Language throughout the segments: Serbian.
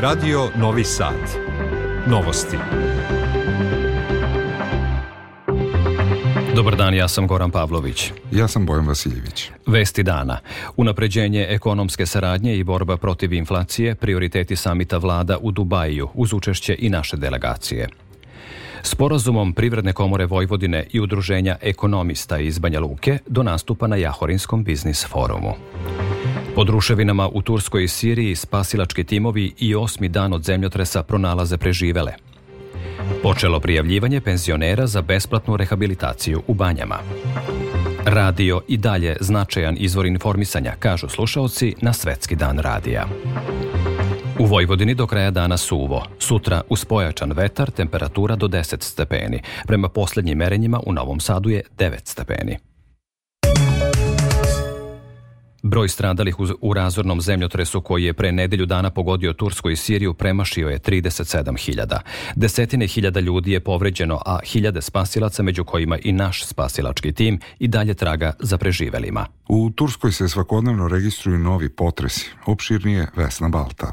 Radio Novi Sad. Novosti. Dobar dan, ja sam Goran Pavlović. Ja sam Bojan Vasiljević. Vesti dana. Unapređenje ekonomske saradnje i borba protiv inflacije, prioriteti samita vlada u Dubaju, uz učešće i naše delegacije. Sporazumom Privredne komore Vojvodine i udruženja ekonomista iz Banja Luke do nastupa na Jahorinskom biznis forumu. Pod ruševinama u Turskoj i Siriji spasilački timovi i osmi dan od zemljotresa pronalaze preživele. Počelo prijavljivanje penzionera za besplatnu rehabilitaciju u banjama. Radio i dalje značajan izvor informisanja, kažu slušaoci na Svetski dan radija. U Vojvodini do kraja dana suvo. Sutra uz pojačan vetar temperatura do 10 stepeni. Prema poslednjim merenjima u Novom Sadu je 9 stepeni. Broj stradalih u razornom zemljotresu koji je pre nedelju dana pogodio Tursku i Siriju premašio je 37.000. Desetine hiljada ljudi je povređeno, a hiljade spasilaca, među kojima i naš spasilački tim, i dalje traga za preživelima. U Turskoj se svakodnevno registruju novi potresi. Opširnije Vesna Balta.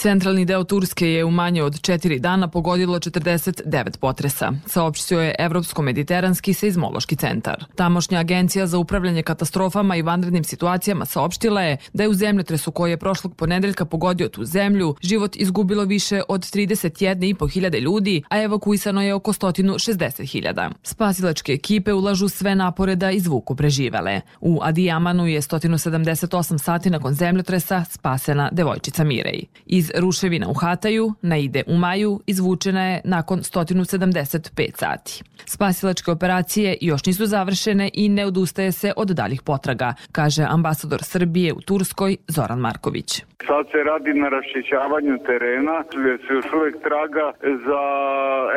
Centralni deo Turske je u manje od četiri dana pogodilo 49 potresa, saopštio je Evropsko-mediteranski seizmološki centar. Tamošnja agencija za upravljanje katastrofama i vanrednim situacijama saopštila je da je u zemljotresu koji je prošlog ponedeljka pogodio tu zemlju život izgubilo više od 31,5 hiljade ljudi, a evakuisano je oko 160 hiljada. Spasilačke ekipe ulažu sve napore da izvuku preživele. U Adijamanu je 178 sati nakon zemljotresa spasena devojčica Mirej. Iz ruševina u Hataju, na ide u maju, izvučena je nakon 175 sati. Spasilačke operacije još nisu završene i ne odustaje se od daljih potraga, kaže ambasador Srbije u Turskoj Zoran Marković. Sad se radi na raščićavanju terena, gde se još uvek traga za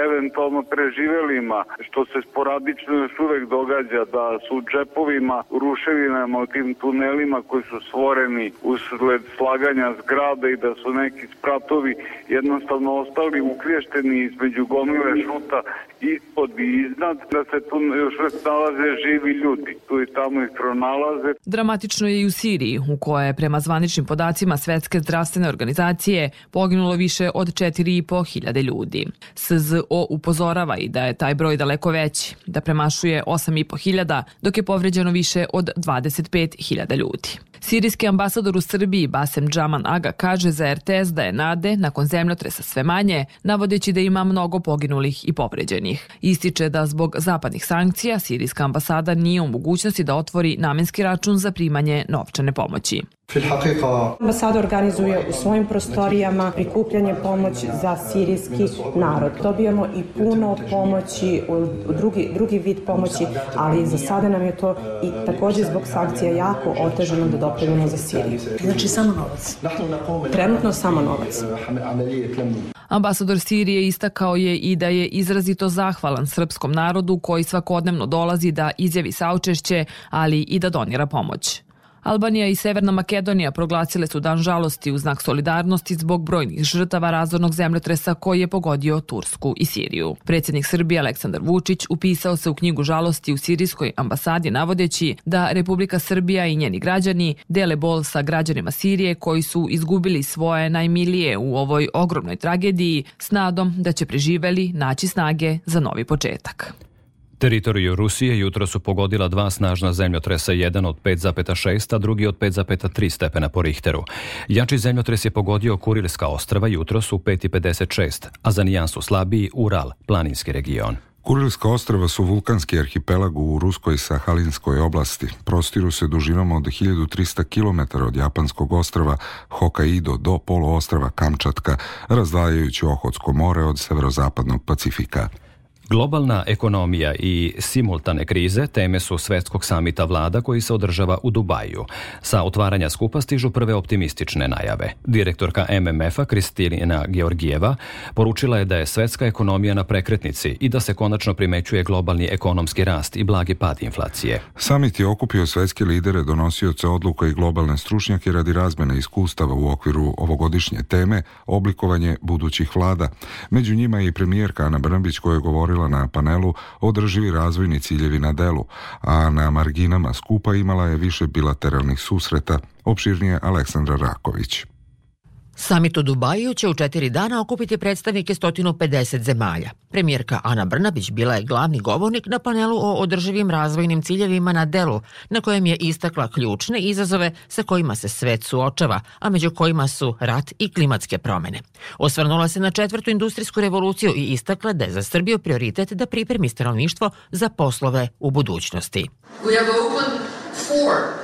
eventualno preživelima, što se sporadično još uvek događa da su u džepovima, ruševinama, u tim tunelima koji su stvoreni usled slaganja zgrada i da su neki spratovi jednostavno ostali uklješteni između gomile šuta ispod i iznad, da se tu još uvek nalaze živi ljudi. Tu i tamo ih pronalaze. Dramatično je i u Siriji, u kojoj prema zvaničnim podacima sve Svetske zdravstvene organizacije poginulo više od 4,5 hiljade ljudi. SZO upozorava i da je taj broj daleko veći, da premašuje 8,5 hiljada, dok je povređeno više od 25 hiljada ljudi. Sirijski ambasador u Srbiji Basem Džaman Aga kaže za RTS da je nade nakon zemljotresa sve manje, navodeći da ima mnogo poginulih i povređenih. Ističe da zbog zapadnih sankcija sirijska ambasada nije u mogućnosti da otvori namenski račun za primanje novčane pomoći. Ambasada organizuje u svojim prostorijama prikupljanje pomoći za sirijski narod. Dobijamo i puno pomoći, drugi, drugi vid pomoći, ali za sada nam je to i takođe zbog sankcija jako otežano da dopravimo za Siriju. Znači samo novac? Trenutno samo novac. Ambasador Sirije istakao je i da je izrazito zahvalan srpskom narodu koji svakodnevno dolazi da izjavi saučešće, ali i da donira pomoć. Albanija i Severna Makedonija proglasile su dan žalosti u znak solidarnosti zbog brojnih žrtava razornog zemljotresa koji je pogodio Tursku i Siriju. Predsjednik Srbije Aleksandar Vučić upisao se u knjigu žalosti u sirijskoj ambasadi navodeći da Republika Srbija i njeni građani dele bol sa građanima Sirije koji su izgubili svoje najmilije u ovoj ogromnoj tragediji s nadom da će preživeli naći snage za novi početak. Teritoriju Rusije jutro su pogodila dva snažna zemljotresa, jedan od 5,6, a drugi od 5,3 stepena po Richteru. Jači zemljotres je pogodio Kurilska ostrava jutro su 5,56, a za nijansu slabiji Ural, planinski region. Kurilska ostrava su vulkanski arhipelag u ruskoj Sahalinskoj oblasti. Prostiru se dužinom od 1300 km od japanskog ostrava Hokkaido do poluostrava Kamčatka, razdvajajući Ohotsko more od severozapadnog Pacifika. Globalna ekonomija i simultane krize teme su svetskog samita vlada koji se održava u Dubaju. Sa otvaranja skupa stižu prve optimistične najave. Direktorka MMF-a Kristina Georgijeva poručila je da je svetska ekonomija na prekretnici i da se konačno primećuje globalni ekonomski rast i blagi pad inflacije. Samit je okupio svetske lidere, donosioce odluka i globalne stručnjake radi razmene iskustava u okviru ovogodišnje teme oblikovanje budućih vlada. Među njima je i premijerka Ana Brnabić koja je govorila govorila na panelu održivi razvojni ciljevi na delu, a na marginama skupa imala je više bilateralnih susreta, opširnije Aleksandra Raković. Samit u Dubaju će u četiri dana okupiti predstavnike 150 zemalja. Premijerka Ana Brnabić bila je glavni govornik na panelu o održivim razvojnim ciljevima na delu, na kojem je istakla ključne izazove sa kojima se svet suočava, a među kojima su rat i klimatske promene. Osvrnula se na četvrtu industrijsku revoluciju i istakla da je za Srbiju prioritet da pripremi stanovništvo za poslove u budućnosti. We have opened four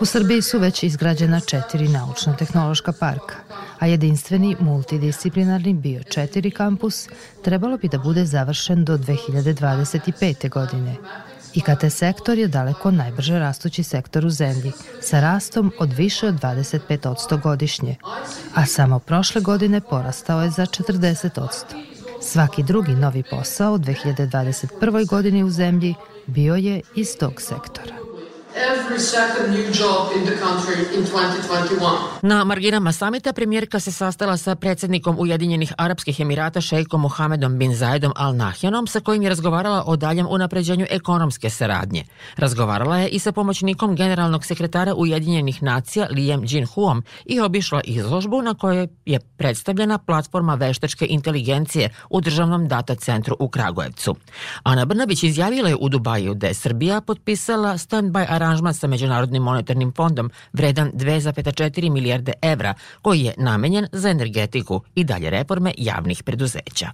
U Srbiji su već izgrađena četiri naučno-tehnološka parka, a jedinstveni multidisciplinarni Bio 4 kampus trebalo bi da bude završen do 2025. godine. IKT sektor je daleko najbrže rastući sektor u zemlji, sa rastom od više od 25% godišnje, a samo prošle godine porastao je za 40%. Svaki drugi novi posao u 2021. godini u zemlji bio je iz tog sektora every second new job in the country in 2021. Na marginama samita premijerka se sastala sa predsednikom Ujedinjenih Arapskih Emirata šejkom Mohamedom bin Zaidom Al Nahjanom sa kojim je razgovarala o daljem unapređenju ekonomske saradnje. Razgovarala je i sa pomoćnikom generalnog sekretara Ujedinjenih nacija Liam Jinhuom i obišla izložbu na kojoj je predstavljena platforma veštačke inteligencije u državnom data centru u Kragujevcu. Ana Brnabić izjavila je u Dubaju da je Srbija potpisala stand-by aranžman sa Međunarodnim monetarnim fondom vredan 2,4 milijarde evra koji je namenjen za energetiku i dalje reforme javnih preduzeća.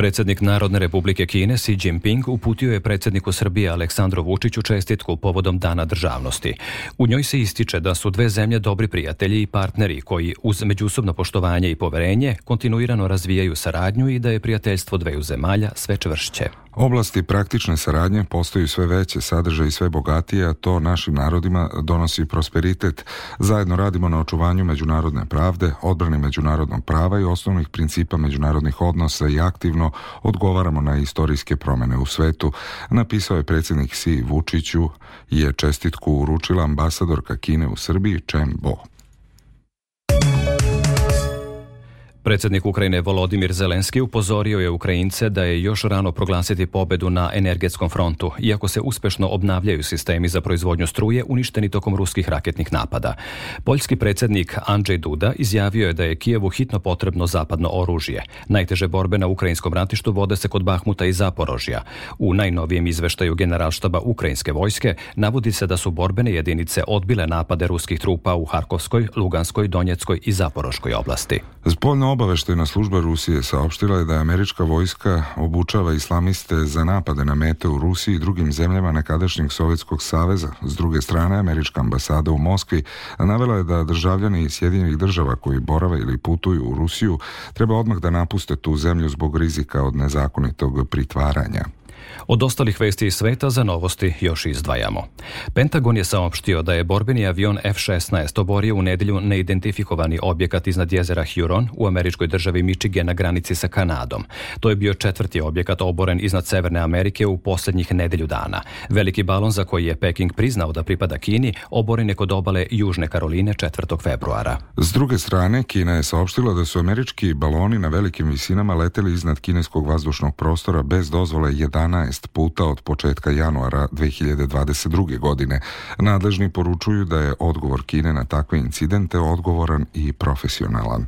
Predsednik Narodne republike Kine Xi Jinping uputio je predsedniku Srbije Aleksandru Vučiću čestitku povodom Dana državnosti. U njoj se ističe da su dve zemlje dobri prijatelji i partneri koji uz međusobno poštovanje i poverenje kontinuirano razvijaju saradnju i da je prijateljstvo dveju zemalja sve čvršće. Oblasti praktične saradnje postaju sve veće, sadržaj i sve bogatije, a to našim narodima donosi prosperitet. Zajedno radimo na očuvanju međunarodne pravde, odbrani međunarodnog prava i osnovnih principa međunarodnih odnosa i aktivno odgovaramo na istorijske promene u svetu, napisao je predsjednik Si Vučiću i je čestitku uručila ambasadorka Kine u Srbiji Chen Bo. Predsednik Ukrajine Volodimir Zelenski upozorio je Ukrajince da je još rano proglasiti pobedu na energetskom frontu, iako se uspešno obnavljaju sistemi za proizvodnju struje uništeni tokom ruskih raketnih napada. Poljski predsednik Andrzej Duda izjavio je da je Kijevu hitno potrebno zapadno oružje. Najteže borbe na ukrajinskom ratištu vode se kod Bahmuta i Zaporožja. U najnovijem izveštaju generalštaba ukrajinske vojske navodi se da su borbene jedinice odbile napade ruskih trupa u Harkovskoj, Luganskoj, Donjeckoj i Zaporoškoj oblasti. Zpoljno obaveštajna služba Rusije saopštila je da američka vojska obučava islamiste za napade na mete u Rusiji i drugim zemljama nekadašnjeg Sovjetskog saveza. S druge strane, američka ambasada u Moskvi navela je da državljani Sjedinjenih država koji borave ili putuju u Rusiju treba odmah da napuste tu zemlju zbog rizika od nezakonitog pritvaranja. Od ostalih vesti iz sveta za novosti još izdvajamo. Pentagon je saopštio da je borbeni avion F-16 oborio u nedelju neidentifikovani objekat iznad jezera Huron u američkoj državi Michigan na granici sa Kanadom. To je bio četvrti objekat oboren iznad Severne Amerike u poslednjih nedelju dana. Veliki balon za koji je Peking priznao da pripada Kini oboren je kod obale Južne Karoline 4. februara. S druge strane, Kina je saopštila da su američki baloni na velikim visinama leteli iznad kineskog vazdušnog prostora bez dozvole 11 12 puta od početka januara 2022. godine. Nadležni poručuju da je odgovor Kine na takve incidente odgovoran i profesionalan.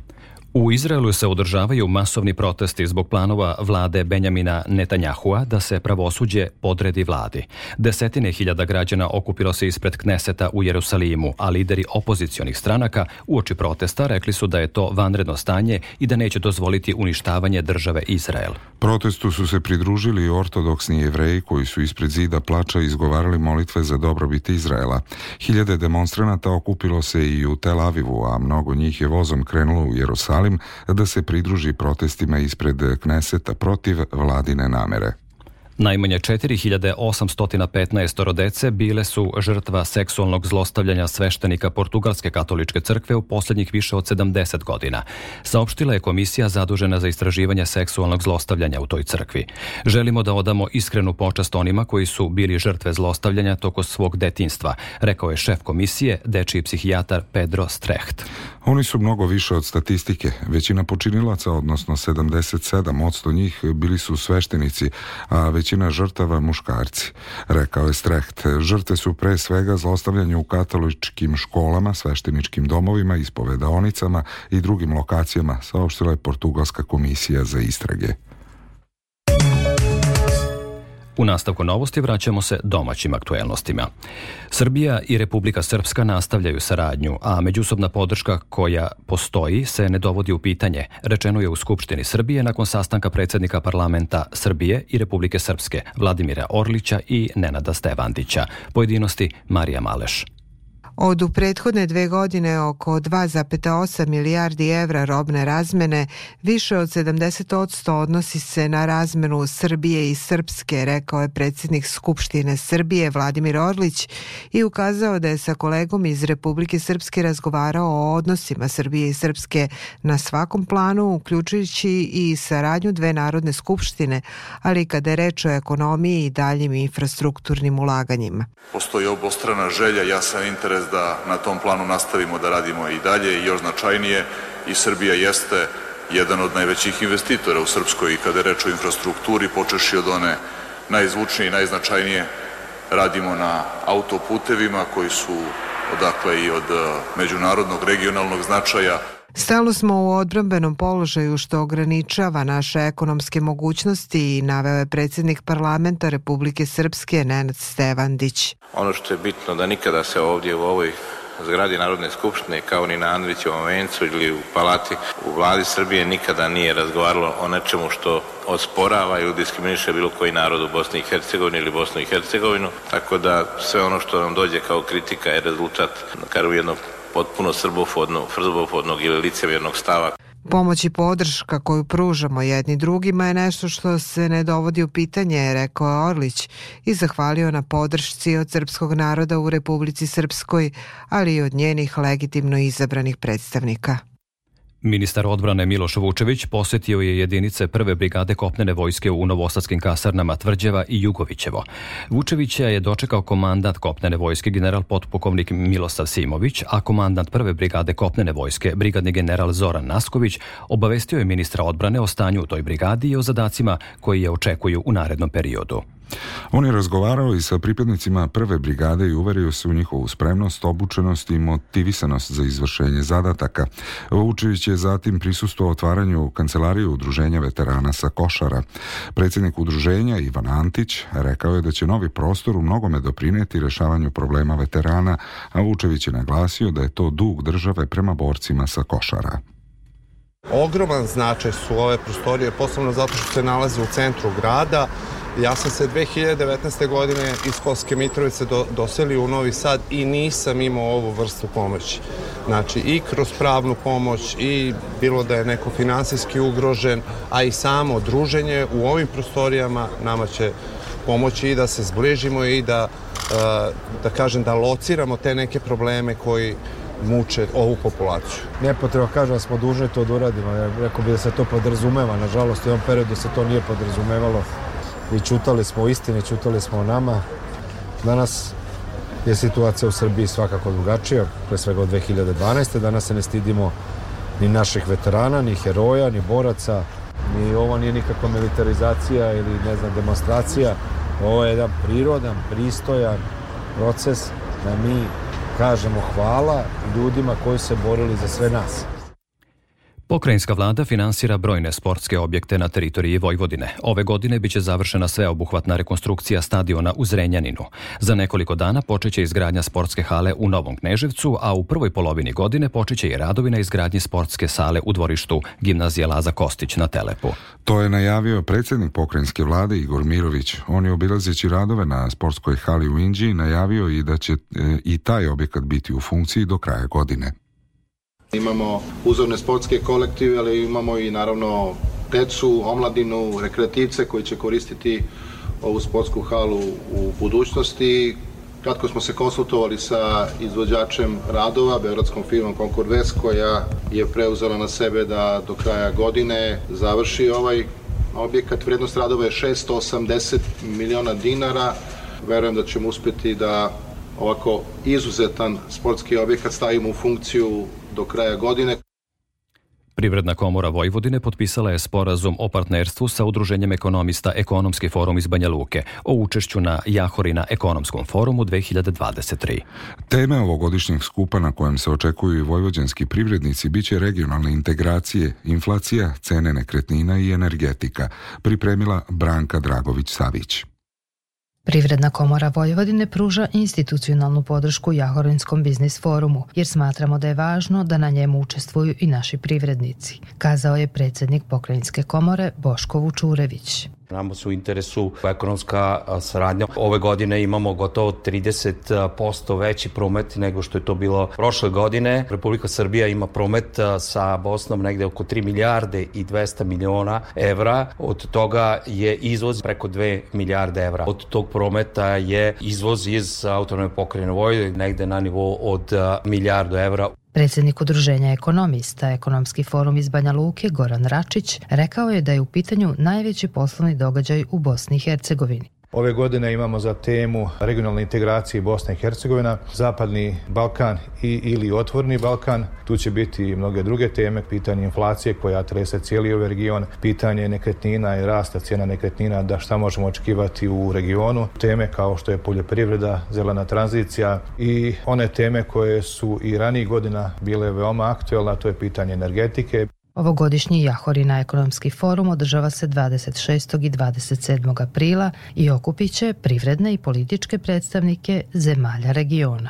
U Izraelu se održavaju masovni protesti zbog planova vlade Benjamina Netanjahua da se pravosuđe podredi vladi. Desetine hiljada građana okupilo se ispred Kneseta u Jerusalimu, a lideri opozicionih stranaka uoči protesta rekli su da je to vanredno stanje i da neće dozvoliti uništavanje države Izrael. Protestu su se pridružili ortodoksni jevreji koji su ispred zida plača izgovarali molitve za dobrobit Izraela. Hiljade demonstranata okupilo se i u Tel Avivu, a mnogo njih je vozom krenulo u Jerusalim Salim da se pridruži protestima ispred Kneseta protiv vladine namere. Najmanje 4815 dece bile su žrtva seksualnog zlostavljanja sveštenika Portugalske katoličke crkve u poslednjih više od 70 godina. Saopštila je komisija zadužena za istraživanje seksualnog zlostavljanja u toj crkvi. Želimo da odamo iskrenu počast onima koji su bili žrtve zlostavljanja toko svog detinstva, rekao je šef komisije, dečiji psihijatar Pedro Streht. Oni su mnogo više od statistike. Većina počinilaca, odnosno 77 njih, bili su sveštenici, a već većina žrtava muškarci. Rekao je Streht, žrtve su pre svega zlostavljanje u katoličkim školama, svešteničkim domovima, ispovedaonicama i drugim lokacijama, saopštila je Portugalska komisija za istrage. U nastavku novosti vraćamo se domaćim aktuelnostima. Srbija i Republika Srpska nastavljaju saradnju, a međusobna podrška koja postoji se ne dovodi u pitanje, rečeno je u Skupštini Srbije nakon sastanka predsednika parlamenta Srbije i Republike Srpske Vladimira Orlića i Nenada Stevandića. Pojedinosti Marija Maleš. Od u prethodne dve godine oko 2,8 milijardi evra robne razmene, više od 70% odnosi se na razmenu Srbije i Srpske, rekao je predsjednik Skupštine Srbije Vladimir Orlić i ukazao da je sa kolegom iz Republike Srpske razgovarao o odnosima Srbije i Srpske na svakom planu, uključujući i saradnju dve narodne skupštine, ali kada je reč o ekonomiji i daljim infrastrukturnim ulaganjima. Postoji obostrana želja, jasan interes interes da na tom planu nastavimo da radimo i dalje i još značajnije i Srbija jeste jedan od najvećih investitora u Srpskoj i kada je reč o infrastrukturi, počeši od one najzvučnije i najznačajnije radimo na autoputevima koji su odakle i od međunarodnog regionalnog značaja. Stalno smo u odbrambenom položaju što ograničava naše ekonomske mogućnosti i naveo je predsjednik parlamenta Republike Srpske Nenad Stevandić. Ono što je bitno da nikada se ovdje u ovoj zgradi Narodne skupštine kao ni na Andrićevom vencu ili u palati u vladi Srbije nikada nije razgovaralo o nečemu što osporava ili diskriminiše bilo koji narod u Bosni i Hercegovini ili Bosnu i Hercegovinu, tako da sve ono što nam dođe kao kritika je rezultat, karu jednog potpuno srbofodnog, srbofodnog ili licevjernog stava. Pomoć i podrška koju pružamo jedni drugima je nešto što se ne dovodi u pitanje, rekao je Orlić i zahvalio na podršci od srpskog naroda u Republici Srpskoj, ali i od njenih legitimno izabranih predstavnika. Ministar odbrane Miloš Vučević posetio je jedinice prve brigade kopnene vojske u novosadskim kasarnama Tvrđeva i Jugovićevo. Vučevića je dočekao komandant kopnene vojske general potpukovnik Milosav Simović, a komandant prve brigade kopnene vojske brigadni general Zoran Nasković obavestio je ministra odbrane o stanju u toj brigadi i o zadacima koji je očekuju u narednom periodu. On je razgovarao i sa pripadnicima prve brigade i uverio se u njihovu spremnost, obučenost i motivisanost za izvršenje zadataka. Vučević je zatim prisustuo otvaranju kancelarije udruženja veterana sa Košara. Predsjednik udruženja Ivan Antić rekao je da će novi prostor u mnogome doprineti rešavanju problema veterana, a Vučević je naglasio da je to dug države prema borcima sa Košara. Ogroman značaj su ove prostorije, posebno zato što se nalaze u centru grada, Ja sam se 2019. godine iz Koske Mitrovice do, doselio u Novi Sad i nisam imao ovu vrstu pomoći. Znači i kroz pravnu pomoć i bilo da je neko finansijski ugrožen, a i samo druženje u ovim prostorijama nama će pomoći i da se zbližimo i da, e, da kažem, da lociramo te neke probleme koji muče ovu populaciju. Nepotrebno kažem da smo dužni to da uradimo. Rekao bi da se to podrazumeva. Nažalost, u ovom periodu se to nije podrazumevalo i čutali smo o istini, čutali smo o nama. Danas je situacija u Srbiji svakako drugačija, pre svega od 2012. Danas se ne stidimo ni naših veterana, ni heroja, ni boraca, ni ovo nije nikakva militarizacija ili ne znam demonstracija. Ovo je jedan prirodan, pristojan proces da mi kažemo hvala ljudima koji se borili za sve nas. Pokrajinska vlada finansira brojne sportske objekte na teritoriji Vojvodine. Ove godine biće završena sveobuhvatna rekonstrukcija stadiona u Zrenjaninu. Za nekoliko dana počeće izgradnja sportske hale u Novom Kneževcu, a u prvoj polovini godine počeće i radovi na izgradnji sportske sale u dvorištu Gimnazije Laza Kostić na Telepu. To je najavio predsjednik pokrajinske vlade Igor Mirović. On je obilazeći radove na sportskoj hali u Inđiji najavio i da će e, i taj objekat biti u funkciji do kraja godine. Imamo uzorne sportske kolektive, ali imamo i naravno decu, omladinu, rekreativce koji će koristiti ovu sportsku halu u budućnosti. Kratko smo se konsultovali sa izvođačem radova, beogradskom firmom Concord West, koja je preuzela na sebe da do kraja godine završi ovaj objekat. Vrednost radova je 680 miliona dinara. Verujem da ćemo uspeti da ovako izuzetan sportski objekat stavimo u funkciju do kraja godine. Privredna komora Vojvodine potpisala je sporazum o partnerstvu sa Udruženjem ekonomista Ekonomski forum iz Banja Luke o učešću na Jahori na Ekonomskom forumu 2023. Teme ovogodišnjeg skupa na kojem se očekuju i vojvođanski privrednici biće regionalne integracije, inflacija, cene nekretnina i energetika, pripremila Branka Dragović-Savić. Privredna komora Vojvodine pruža institucionalnu podršku Jahorinskom biznis forumu, jer smatramo da je važno da na njemu učestvuju i naši privrednici, kazao je predsednik pokrajinske komore Boško Vučurević. Nama su u interesu ekonomska saradnja. Ove godine imamo gotovo 30% veći promet nego što je to bilo prošle godine. Republika Srbija ima promet sa Bosnom negde oko 3 milijarde i 200 miliona evra. Od toga je izvoz preko 2 milijarde evra. Od tog prometa je izvoz iz autonome pokrajine Vojvodine negde na nivou od milijardu evra. Predsednik Udruženja ekonomista, Ekonomski forum iz Banja Luke, Goran Račić, rekao je da je u pitanju najveći poslovni događaj u Bosni i Hercegovini. Ove godine imamo za temu regionalne integracije Bosna i Hercegovina, Zapadni Balkan i ili Otvorni Balkan. Tu će biti i mnoge druge teme, pitanje inflacije koja trese cijeli ovaj region, pitanje nekretnina i rasta cijena nekretnina, da šta možemo očekivati u regionu. Teme kao što je poljoprivreda, zelena tranzicija i one teme koje su i ranijih godina bile veoma aktuelna, to je pitanje energetike. Ovogodišnji Jahorina ekonomski forum održava se 26. i 27. aprila i okupiće privredne i političke predstavnike zemalja regiona.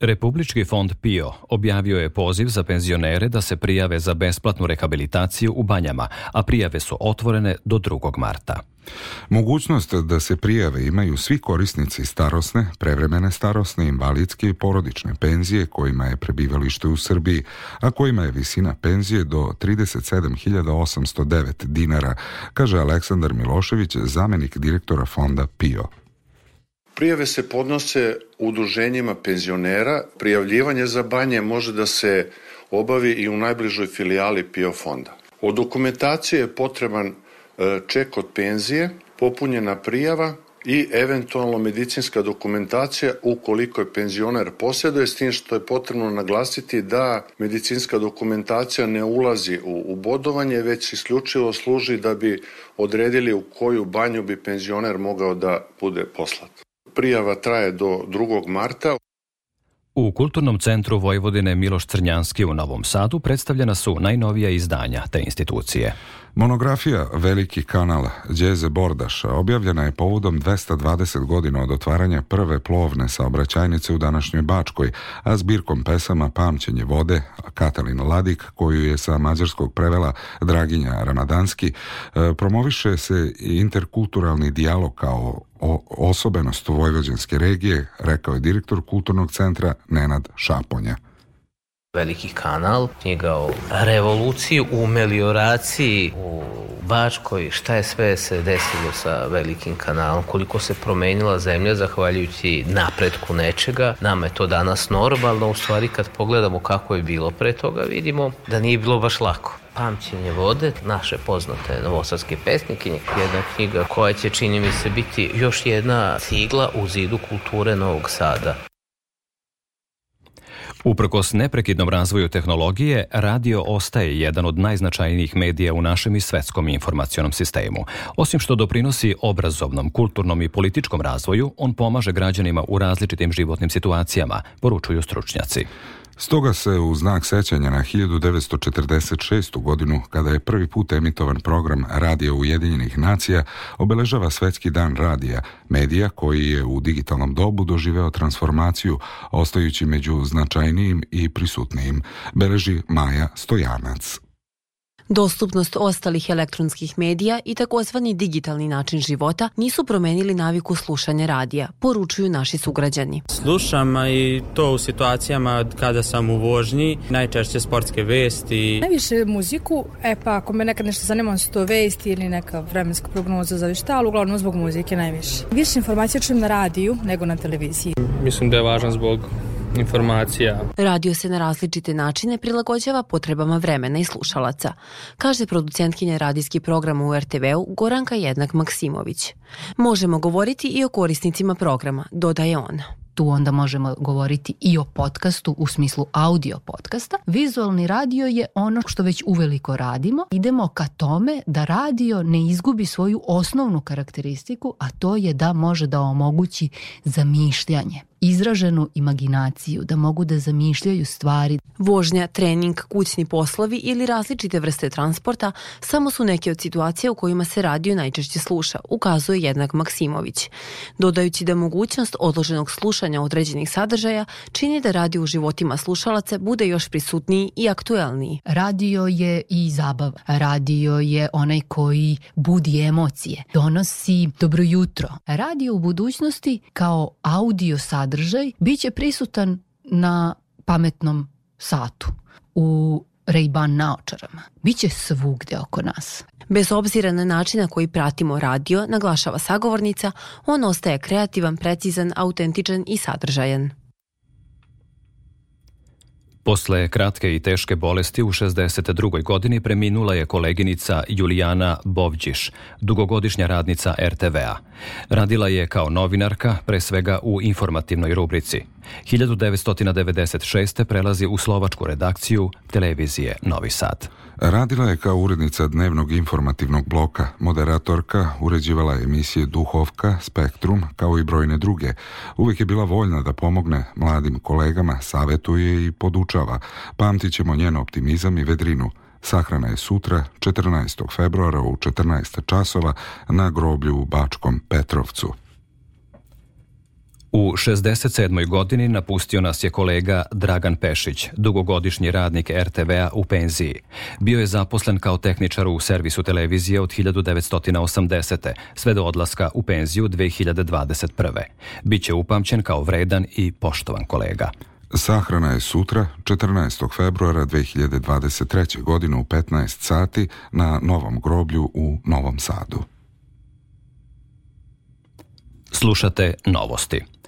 Republički fond PIO objavio je poziv za penzionere da se prijave za besplatnu rehabilitaciju u banjama, a prijave su otvorene do 2. marta. Mogućnost da se prijave imaju svi korisnici starosne, prevremene starosne, invalidske i porodične penzije kojima je prebivalište u Srbiji, a kojima je visina penzije do 37.809 dinara, kaže Aleksandar Milošević, zamenik direktora fonda PIO. Prijave se podnose udruženjima penzionera. Prijavljivanje za banje može da se obavi i u najbližoj filijali PIO fonda. Od dokumentacije je potreban ček od penzije, popunjena prijava i eventualno medicinska dokumentacija ukoliko je penzioner posjeduje, s tim što je potrebno naglasiti da medicinska dokumentacija ne ulazi u, u bodovanje, već isključivo služi da bi odredili u koju banju bi penzioner mogao da bude poslat. Prijava traje do 2. marta. U Kulturnom centru Vojvodine Miloš Crnjanski u Novom Sadu predstavljena su najnovija izdanja te institucije. Monografija Veliki kanal Đeze Bordaša objavljena je povodom 220 godina od otvaranja prve plovne saobraćajnice u današnjoj Bačkoj, a zbirkom pesama Pamćenje vode Katalin Ladik, koju je sa mađarskog prevela Draginja Ramadanski, e, promoviše se interkulturalni dijalog kao osobenost vojvođanske regije, rekao je direktor kulturnog centra Nenad Šaponja. Veliki kanal, njega o revoluciji, u melioraciji, u Bačkoj, šta je sve se desilo sa velikim kanalom, koliko se promenila zemlja zahvaljujući napretku nečega. Nama je to danas normalno, u stvari kad pogledamo kako je bilo pre toga, vidimo da nije bilo baš lako. Pamćenje vode, naše poznate novosadske pesnike, jedna knjiga koja će, čini mi se, biti još jedna cigla u zidu kulture Novog Sada. Uprkos neprekidnom razvoju tehnologije, radio ostaje jedan od najznačajnijih medija u našem i svetskom informacionom sistemu. Osim što doprinosi obrazovnom, kulturnom i političkom razvoju, on pomaže građanima u različitim životnim situacijama, poručuju stručnjaci. Stoga se u znak sećanja na 1946. godinu, kada je prvi put emitovan program Radija Ujedinjenih nacija, obeležava Svetski dan radija, medija koji je u digitalnom dobu doživeo transformaciju, ostajući među značajnijim i prisutnijim, beleži Maja Stojanac. Dostupnost ostalih elektronskih medija i takozvani digitalni način života nisu promenili naviku slušanja radija, poručuju naši sugrađani. Slušam i to u situacijama kada sam u vožnji, najčešće sportske vesti. Najviše muziku, e pa ako me nekad nešto zanima su to vesti ili neka vremenska prognoza za šta, ali uglavnom zbog muzike najviše. Više informacija čujem na radiju nego na televiziji. Mislim da je važan zbog informacija. Radio se na različite načine prilagođava potrebama vremena i slušalaca, kaže producentkinja radijski programa u RTV-u Goranka Jednak Maksimović. Možemo govoriti i o korisnicima programa, dodaje ona. tu onda možemo govoriti i o podcastu u smislu audio podcasta. Vizualni radio je ono što već uveliko radimo. Idemo ka tome da radio ne izgubi svoju osnovnu karakteristiku, a to je da može da omogući zamišljanje izraženu imaginaciju, da mogu da zamišljaju stvari. Vožnja, trening, kućni poslovi ili različite vrste transporta samo su neke od situacija u kojima se radio najčešće sluša, ukazuje jednak Maksimović. Dodajući da mogućnost odloženog slušanja određenih sadržaja čini da radio u životima slušalaca bude još prisutniji i aktuelniji. Radio je i zabav. Radio je onaj koji budi emocije, donosi dobro jutro. Radio u budućnosti kao audio sadržaj sadržaj biće prisutan na pametnom satu, u Ray-Ban naočarama. Biće svugde oko nas. Bez obzira na način na koji pratimo radio, naglašava sagovornica, on ostaje kreativan, precizan, autentičan i sadržajan. Posle kratke i teške bolesti u 62. godini preminula je koleginica Julijana Bovđiš, dugogodišnja radnica RTV-a. Radila je kao novinarka, pre svega u informativnoj rubrici. 1996. prelazi u slovačku redakciju televizije Novi Sad. Radila je kao urednica dnevnog informativnog bloka, moderatorka, uređivala emisije Duhovka, Spektrum, kao i brojne druge. Uvijek je bila voljna da pomogne mladim kolegama, savetuje i podučava. Pamtit ćemo njen optimizam i vedrinu. Sahrana je sutra, 14. februara u 14 časova na groblju u Bačkom Petrovcu. U 67. godini napustio nas je kolega Dragan Pešić, dugogodišnji radnik RTV-a u penziji. Bio je zaposlen kao tehničar u servisu televizije od 1980. sve do odlaska u penziju 2021. Biće upamćen kao vredan i poštovan kolega. Sahrana je sutra, 14. februara 2023. godine u 15 sati na Novom groblju u Novom Sadu. Slušate novosti.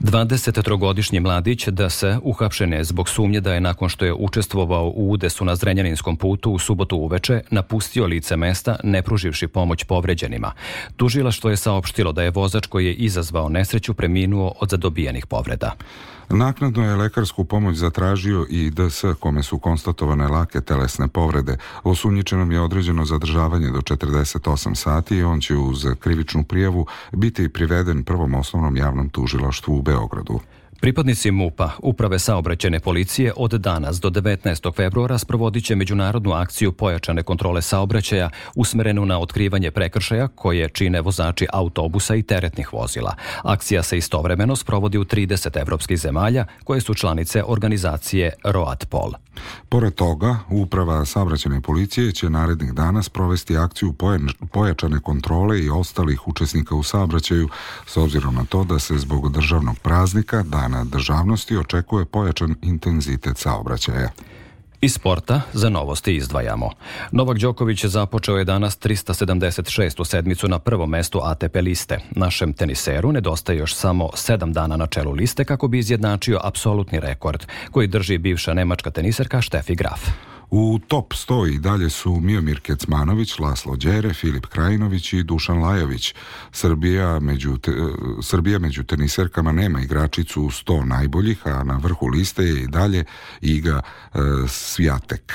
23-godišnji mladić da se uhapšen je zbog sumnje da je nakon što je učestvovao u udesu na Zrenjaninskom putu u subotu uveče napustio lice mesta ne pruživši pomoć povređenima. što je saopštilo da je vozač koji je izazvao nesreću preminuo od zadobijenih povreda. Naknadno je lekarsku pomoć zatražio i DS kome su konstatovane lake telesne povrede. Osumnjičenom je određeno zadržavanje do 48 sati i on će uz krivičnu prijavu biti priveden prvom osnovnom javnom tužilaštvu u Beogradu. Pripadnici MUPA, Uprave saobraćene policije, od danas do 19. februara sprovodit će međunarodnu akciju pojačane kontrole saobraćaja usmerenu na otkrivanje prekršaja koje čine vozači autobusa i teretnih vozila. Akcija se istovremeno sprovodi u 30 evropskih zemalja koje su članice organizacije ROAT-POL. Pored toga, Uprava saobraćene policije će narednih dana sprovesti akciju pojačane kontrole i ostalih učesnika u saobraćaju s obzirom na to da se zbog državnog praznika dana državnosti očekuje pojačan intenzitet saobraćaja. Iz sporta za novosti izdvajamo. Novak Đoković započeo je danas 376. u sedmicu na prvom mestu ATP liste. Našem teniseru nedostaje još samo sedam dana na čelu liste kako bi izjednačio apsolutni rekord koji drži bivša nemačka teniserka Štefi Graf. U top 100 i dalje su Miomir Kecmanović, Laslo Đere, Filip Krajinović i Dušan Lajović. Srbija među, te, Srbija među teniserkama nema igračicu u 100 najboljih, a na vrhu liste je i dalje Iga e, Svijatek.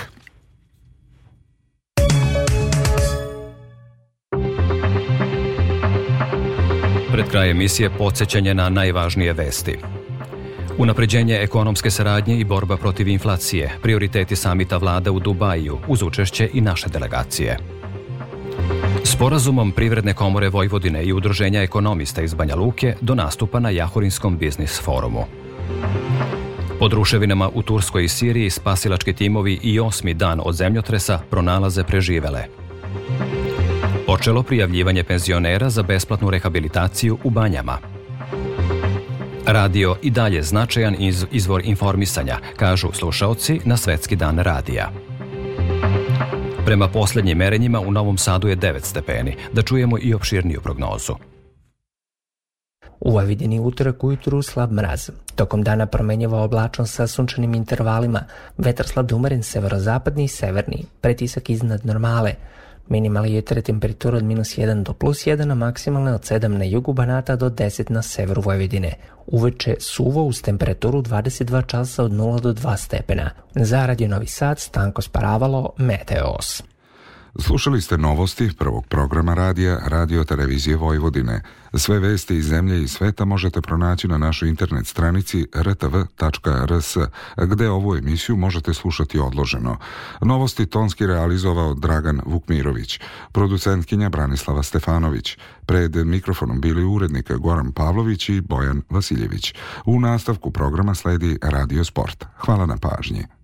Pred kraj emisije podsjećanje na najvažnije vesti. Unapređenje ekonomske saradnje i borba protiv inflacije, prioriteti samita vlada u Dubaju, uz učešće i naše delegacije. Sporazumom Privredne komore Vojvodine i Udruženja ekonomista iz Banja Luke do nastupa na Jahorinskom biznis forumu. Pod ruševinama u Turskoj i Siriji spasilački timovi i osmi dan od zemljotresa pronalaze preživele. Počelo prijavljivanje penzionera za besplatnu rehabilitaciju u banjama – Radio i dalje značajan izvor informisanja, kažu slušaoci na Svetski dan radija. Prema poslednjim merenjima u Novom Sadu je 9 stepeni. Da čujemo i opširniju prognozu. U Vojvodini utorak ujutru slab mraz. Tokom dana promenjava oblačan sa sunčanim intervalima. Vetar slab umeren severozapadni i severni, pretisak iznad normale. Minimalni jetre temperatura od minus 1 do plus 1, a maksimalne od 7 na jugu Banata do 10 na severu Vojvodine. Uveče suvo uz temperaturu 22 časa od 0 do 2 stepena. Za Radio Novi Sad, Stanko Sparavalo, Meteos. Slušali ste novosti prvog programa radija Radio Televizije Vojvodine. Sve vesti iz zemlje i sveta možete pronaći na našoj internet stranici rtv.rs, gde ovu emisiju možete slušati odloženo. Novosti tonski realizovao Dragan Vukmirović, producentkinja Branislava Stefanović. Pred mikrofonom bili urednik Goran Pavlović i Bojan Vasiljević. U nastavku programa sledi Radio Sport. Hvala na pažnji.